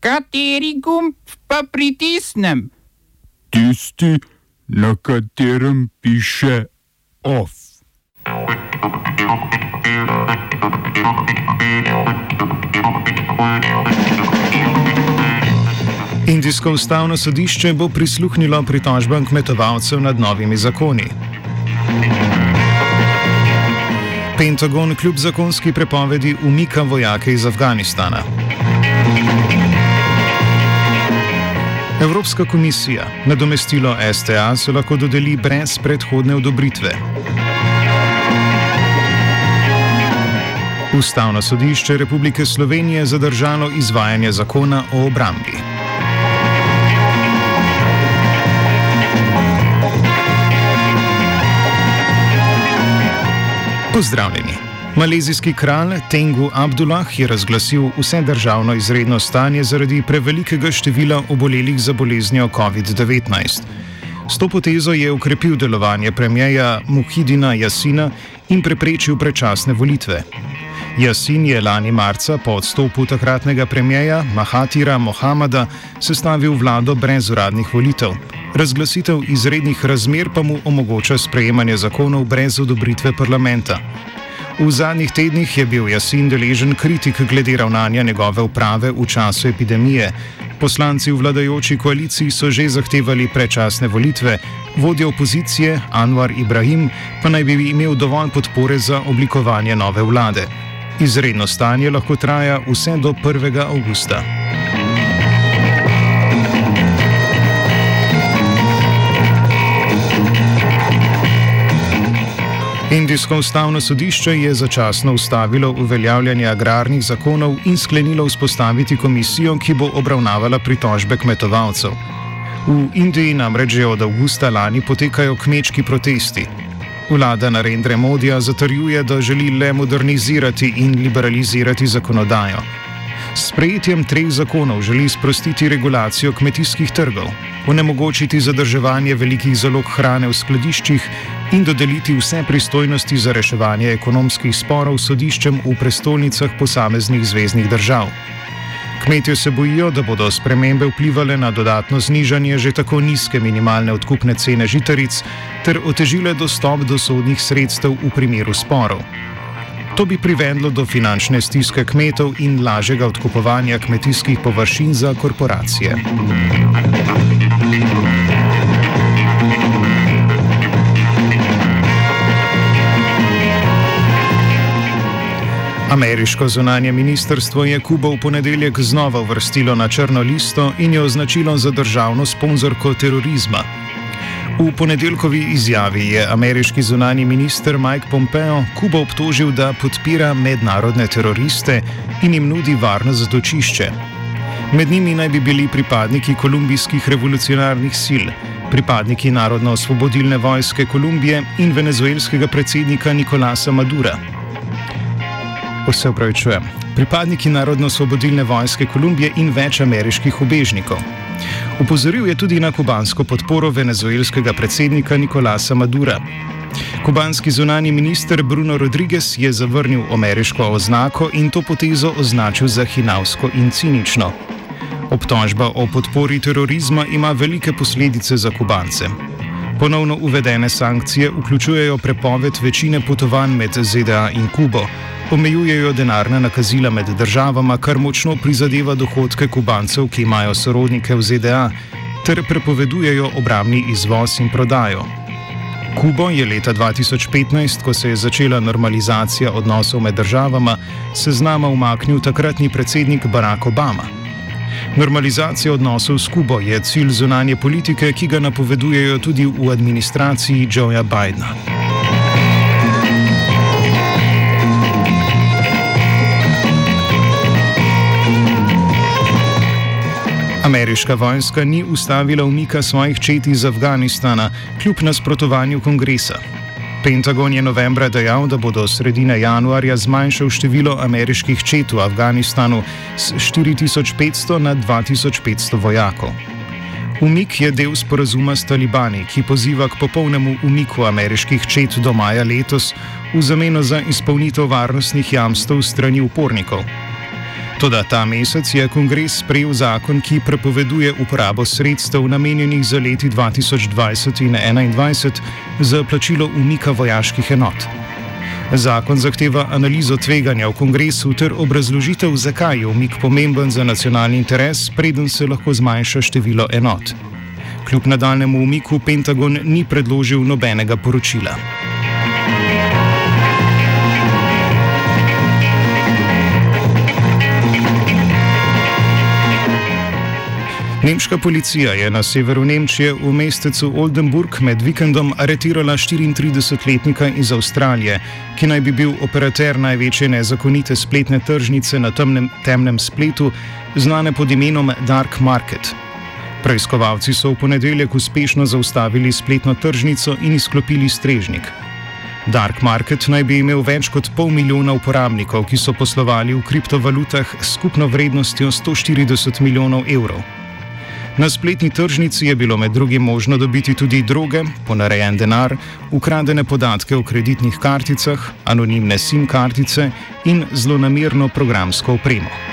Kateri gumb pa pritisnem? Tisti, na katerem piše OF. Indijsko ustavno sodišče bo prisluhnilo pritožbam kmetovalcev nad novimi zakoni. Pentagon kljub zakonski prepovedi umika vojake iz Afganistana. Evropska komisija nadomestilo STA se lahko dodeli brez predhodne odobritve. Ustavno sodišče Republike Slovenije zadržalo izvajanje zakona o obrambi. Pozdravljeni. Malezijski kralj Tengu Abdullah je razglasil vse državno izredno stanje zaradi prevelikega števila obolelih za boleznjo COVID-19. S to potezo je ukrepil delovanje premijeja Muhidina Jasina in preprečil predčasne volitve. Jasin je lani marca po odstopu takratnega premijeja Mahatira Mohamada sestavil vlado brez uradnih volitev. Razglasitev izrednih razmer pa mu omogoča sprejemanje zakonov brez odobritve parlamenta. V zadnjih tednih je bil Jasin deležen kritik glede ravnanja njegove uprave v času epidemije. Poslanci v vladajoči koaliciji so že zahtevali predčasne volitve, vodja opozicije Anwar Ibrahim pa naj bi imel dovolj podpore za oblikovanje nove vlade. Izredno stanje lahko traja vse do 1. avgusta. Indijsko ustavno sodišče je začasno ustavilo uveljavljanje agrarnih zakonov in sklenilo vzpostaviti komisijo, ki bo obravnavala pritožbe kmetovalcev. V Indiji namreč že od avgusta lani potekajo kmečki protesti. Vlada Narendra Modija zatrjuje, da želi le modernizirati in liberalizirati zakonodajo. S sprejetjem treh zakonov želi sprostiti regulacijo kmetijskih trgov, onemogočiti zadrževanje velikih zalog hrane v skladiščih in dodeliti vse pristojnosti za reševanje ekonomskih sporov sodiščem v prestolnicah posameznih zvezdnih držav. Kmetje se bojijo, da bodo spremembe vplivali na dodatno znižanje že tako nizke minimalne odkupne cene žitaric ter otežile dostop do sodnih sredstev v primeru sporov. To bi privedlo do finančne stiske kmetov in lažjega odkupovanja kmetijskih površin za korporacije. Ameriško zunanje ministrstvo je Kubo v ponedeljek znova uvrstilo na črno listo in jo označilo za državno sponzorko terorizma. V ponedeljkovi izjavi je ameriški zunani minister Mike Pompeo Kubo obtožil, da podpira mednarodne teroriste in jim nudi varno zatočišče. Med njimi naj bi bili pripadniki kolumbijskih revolucionarnih sil, pripadniki Narodno-osvobodilne vojske Kolumbije in venezuelskega predsednika Nikolasa Madura. Vse upravičujem. Pripadniki Narodno-osvobodilne vojske Kolumbije in več ameriških ubežnikov. Upozoril je tudi na kubansko podporo venezuelskega predsednika Nikolasa Madura. Kubanski zunani minister Bruno Rodriguez je zavrnil ameriško oznako in to potezo označil za hinavsko in cinično. Obtožba o podpori terorizma ima velike posledice za Kubance. Ponovno uvedene sankcije vključujejo prepoved večine potovanj med ZDA in Kubo, omejujejo denarna nakazila med državama, kar močno prizadeva dohodke Kubancev, ki imajo sorodnike v ZDA, ter prepovedujejo obramni izvoz in prodajo. Kubo je leta 2015, ko se je začela normalizacija odnosov med državama, seznama umaknil takratni predsednik Barack Obama. Normalizacija odnosov s Kubo je cilj zunanje politike, ki ga napovedujejo tudi v administraciji Joea Bidna. Ameriška vojska ni ustavila umika svojih čet iz Afganistana, kljub nasprotovanju kongresa. Pentagon je novembra dejal, da bo do sredine januarja zmanjšal število ameriških čet v Afganistanu z 4500 na 2500 vojakov. Umik je del sporazuma s talibani, ki poziva k popolnemu umiku ameriških čet do maja letos v zameno za izpolnitev varnostnih jamstev strani upornikov. Toda ta mesec je kongres sprejel zakon, ki prepoveduje uporabo sredstev namenjenih za leti 2020 in 2021 za plačilo umika vojaških enot. Zakon zahteva analizo tveganja v kongresu ter obrazložitev, zakaj je umik pomemben za nacionalni interes, preden se lahko zmanjša število enot. Kljub nadaljnemu umiku Pentagon ni predložil nobenega poročila. Nemška policija je na severu Nemčije v mestecu Oldenburg med vikendom aretirala 34-letnika iz Avstralije, ki naj bi bil operater največje nezakonite spletne tržnice na temnem, temnem spletu, znane pod imenom Dark Market. Preiskovalci so v ponedeljek uspešno zaustavili spletno tržnico in izklopili strežnik. Dark Market naj bi imel več kot pol milijona uporabnikov, ki so poslovali v kriptovalutah s skupno vrednostjo 140 milijonov evrov. Na spletni tržnici je bilo med drugim možno dobiti tudi droge, ponarejen denar, ukradene podatke o kreditnih karticah, anonimne SIM kartice in zlonamerno programsko opremo.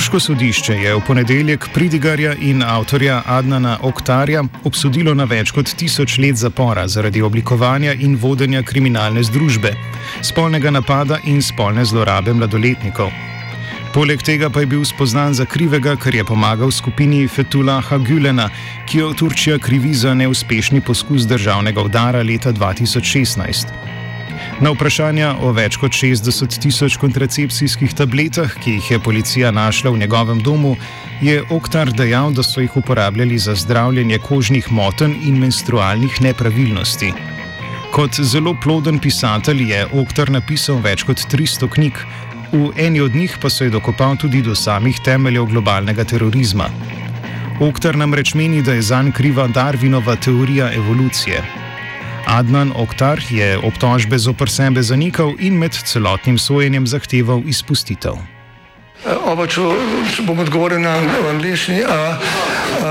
Turško sodišče je v ponedeljek pridigarja in avtorja Adnana Oktarja obsodilo na več kot tisoč let zapora zaradi oblikovanja in vodenja kriminalne združbe, spolnega napada in spolne zlorabe mladoletnikov. Poleg tega pa je bil spoznan za krivega, ker je pomagal skupini Fetulaha Gülena, ki jo Turčija krivi za neuspešni poskus državnega udara leta 2016. Na vprašanja o več kot 60 tisoč kontracepcijskih tabletah, ki jih je policija našla v njegovem domu, je Oktar dejal, da so jih uporabljali za zdravljenje kožnih motenj in menstrualnih nepravilnosti. Kot zelo ploden pisatelj je Oktar napisal več kot 300 knjig, v eni od njih pa se je dokopal tudi do samih temeljev globalnega terorizma. Oktar namreč meni, da je zanj kriva Darwinova teorija evolucije. Adnan Oktar je obtožbe zopr sebe zanikal in med celotnim sojenjem zahteval izpustitev. Oba, če, če bom odgovoril na angliški.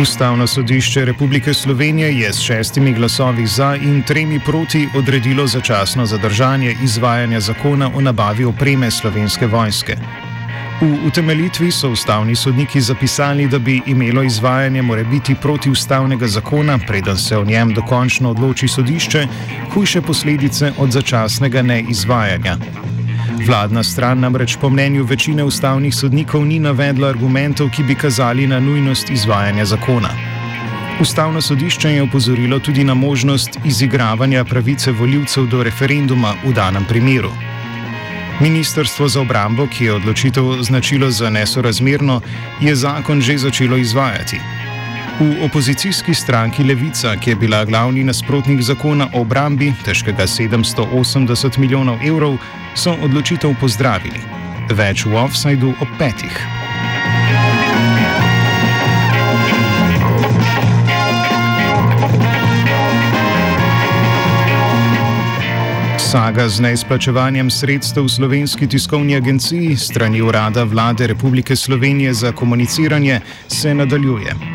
Ustavno sodišče Republike Slovenije je s šestimi glasovi za in tremi proti odredilo začasno zadržanje izvajanja zakona o nabavi opreme slovenske vojske. V utemeljitvi so ustavni sodniki zapisali, da bi imelo izvajanje morebiti protiustavnega zakona, preden se o njem dokončno odloči sodišče, hujše posledice od začasnega neizvajanja. Vladna stran namreč po mnenju večine ustavnih sodnikov ni navedla argumentov, ki bi kazali na nujnost izvajanja zakona. Ustavno sodišče je opozorilo tudi na možnost izigravanja pravice voljivcev do referenduma v danem primeru. Ministrstvo za obrambo, ki je odločitev označilo za nesorazmerno, je zakon že začelo izvajati. V opozicijski stranki Levica, ki je bila glavni nasprotnik zakona o obrambi, težkega 780 milijonov evrov, so odločitev pozdravili. Več v offsajdu ob petih. Saga z neizplačevanjem sredstev slovenski tiskovni agenciji strani Urada Vlade Republike Slovenije za komuniciranje se nadaljuje.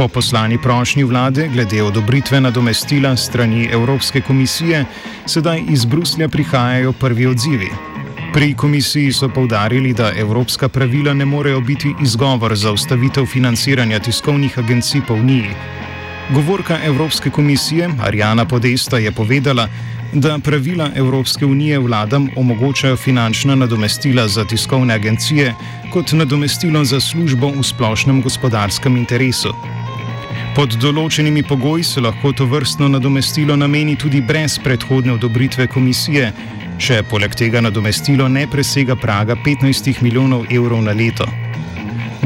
Po poslani prošnji vlade glede odobritve nadomestila strani Evropske komisije, sedaj iz Bruslja prihajajo prvi odzivi. Pri komisiji so povdarili, da evropska pravila ne morejo biti izgovor za ustavitev financiranja tiskovnih agencij po Uniji. Govorka Evropske komisije Arjana Podesta je povedala, da pravila Evropske unije vladam omogočajo finančna nadomestila za tiskovne agencije kot nadomestilo za službo v splošnem gospodarskem interesu. Pod določenimi pogoji se lahko to vrstno nadomestilo nameni tudi brez predhodne odobritve komisije, če poleg tega nadomestilo ne presega praga 15 milijonov evrov na leto.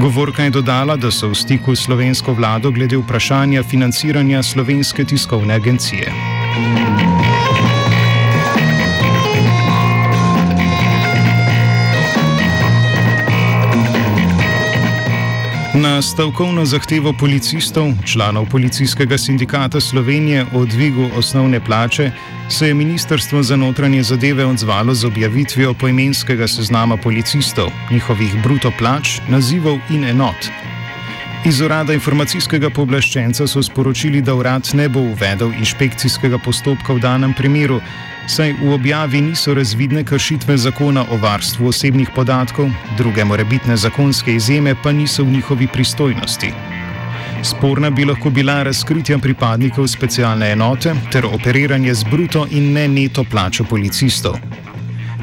Govorka je dodala, da so v stiku s slovensko vlado glede vprašanja financiranja slovenske tiskovne agencije. Thank you. Na stavkovno zahtevo policistov, članov policijskega sindikata Slovenije o dvigu osnovne plače, se je Ministrstvo za notranje zadeve odzvalo z objavitvijo poimenskega seznama policistov, njihovih bruto plač, nazivov in enot. Iz urada informacijskega pooblaščenca so sporočili, da urad ne bo uvedel inšpekcijskega postopka v danem primeru, saj v objavi niso razvidne kršitve zakona o varstvu osebnih podatkov, druge morebitne zakonske izjeme pa niso v njihovi pristojnosti. Sporna bi lahko bila razkritja pripadnikov specialne enote ter operiranje z bruto in ne neto plačo policistov.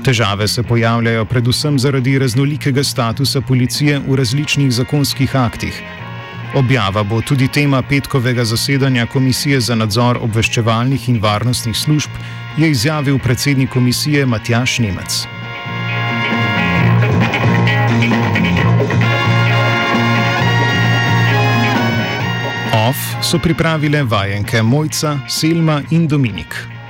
Težave se pojavljajo predvsem zaradi raznolikega statusa policije v različnih zakonskih aktih, Objava bo tudi tema petkovega zasedanja Komisije za nadzor obveščevalnih in varnostnih služb, je izjavil predsednik komisije Matjaš Nemec. OF so pripravile vajenke Mojca, Selma in Dominik.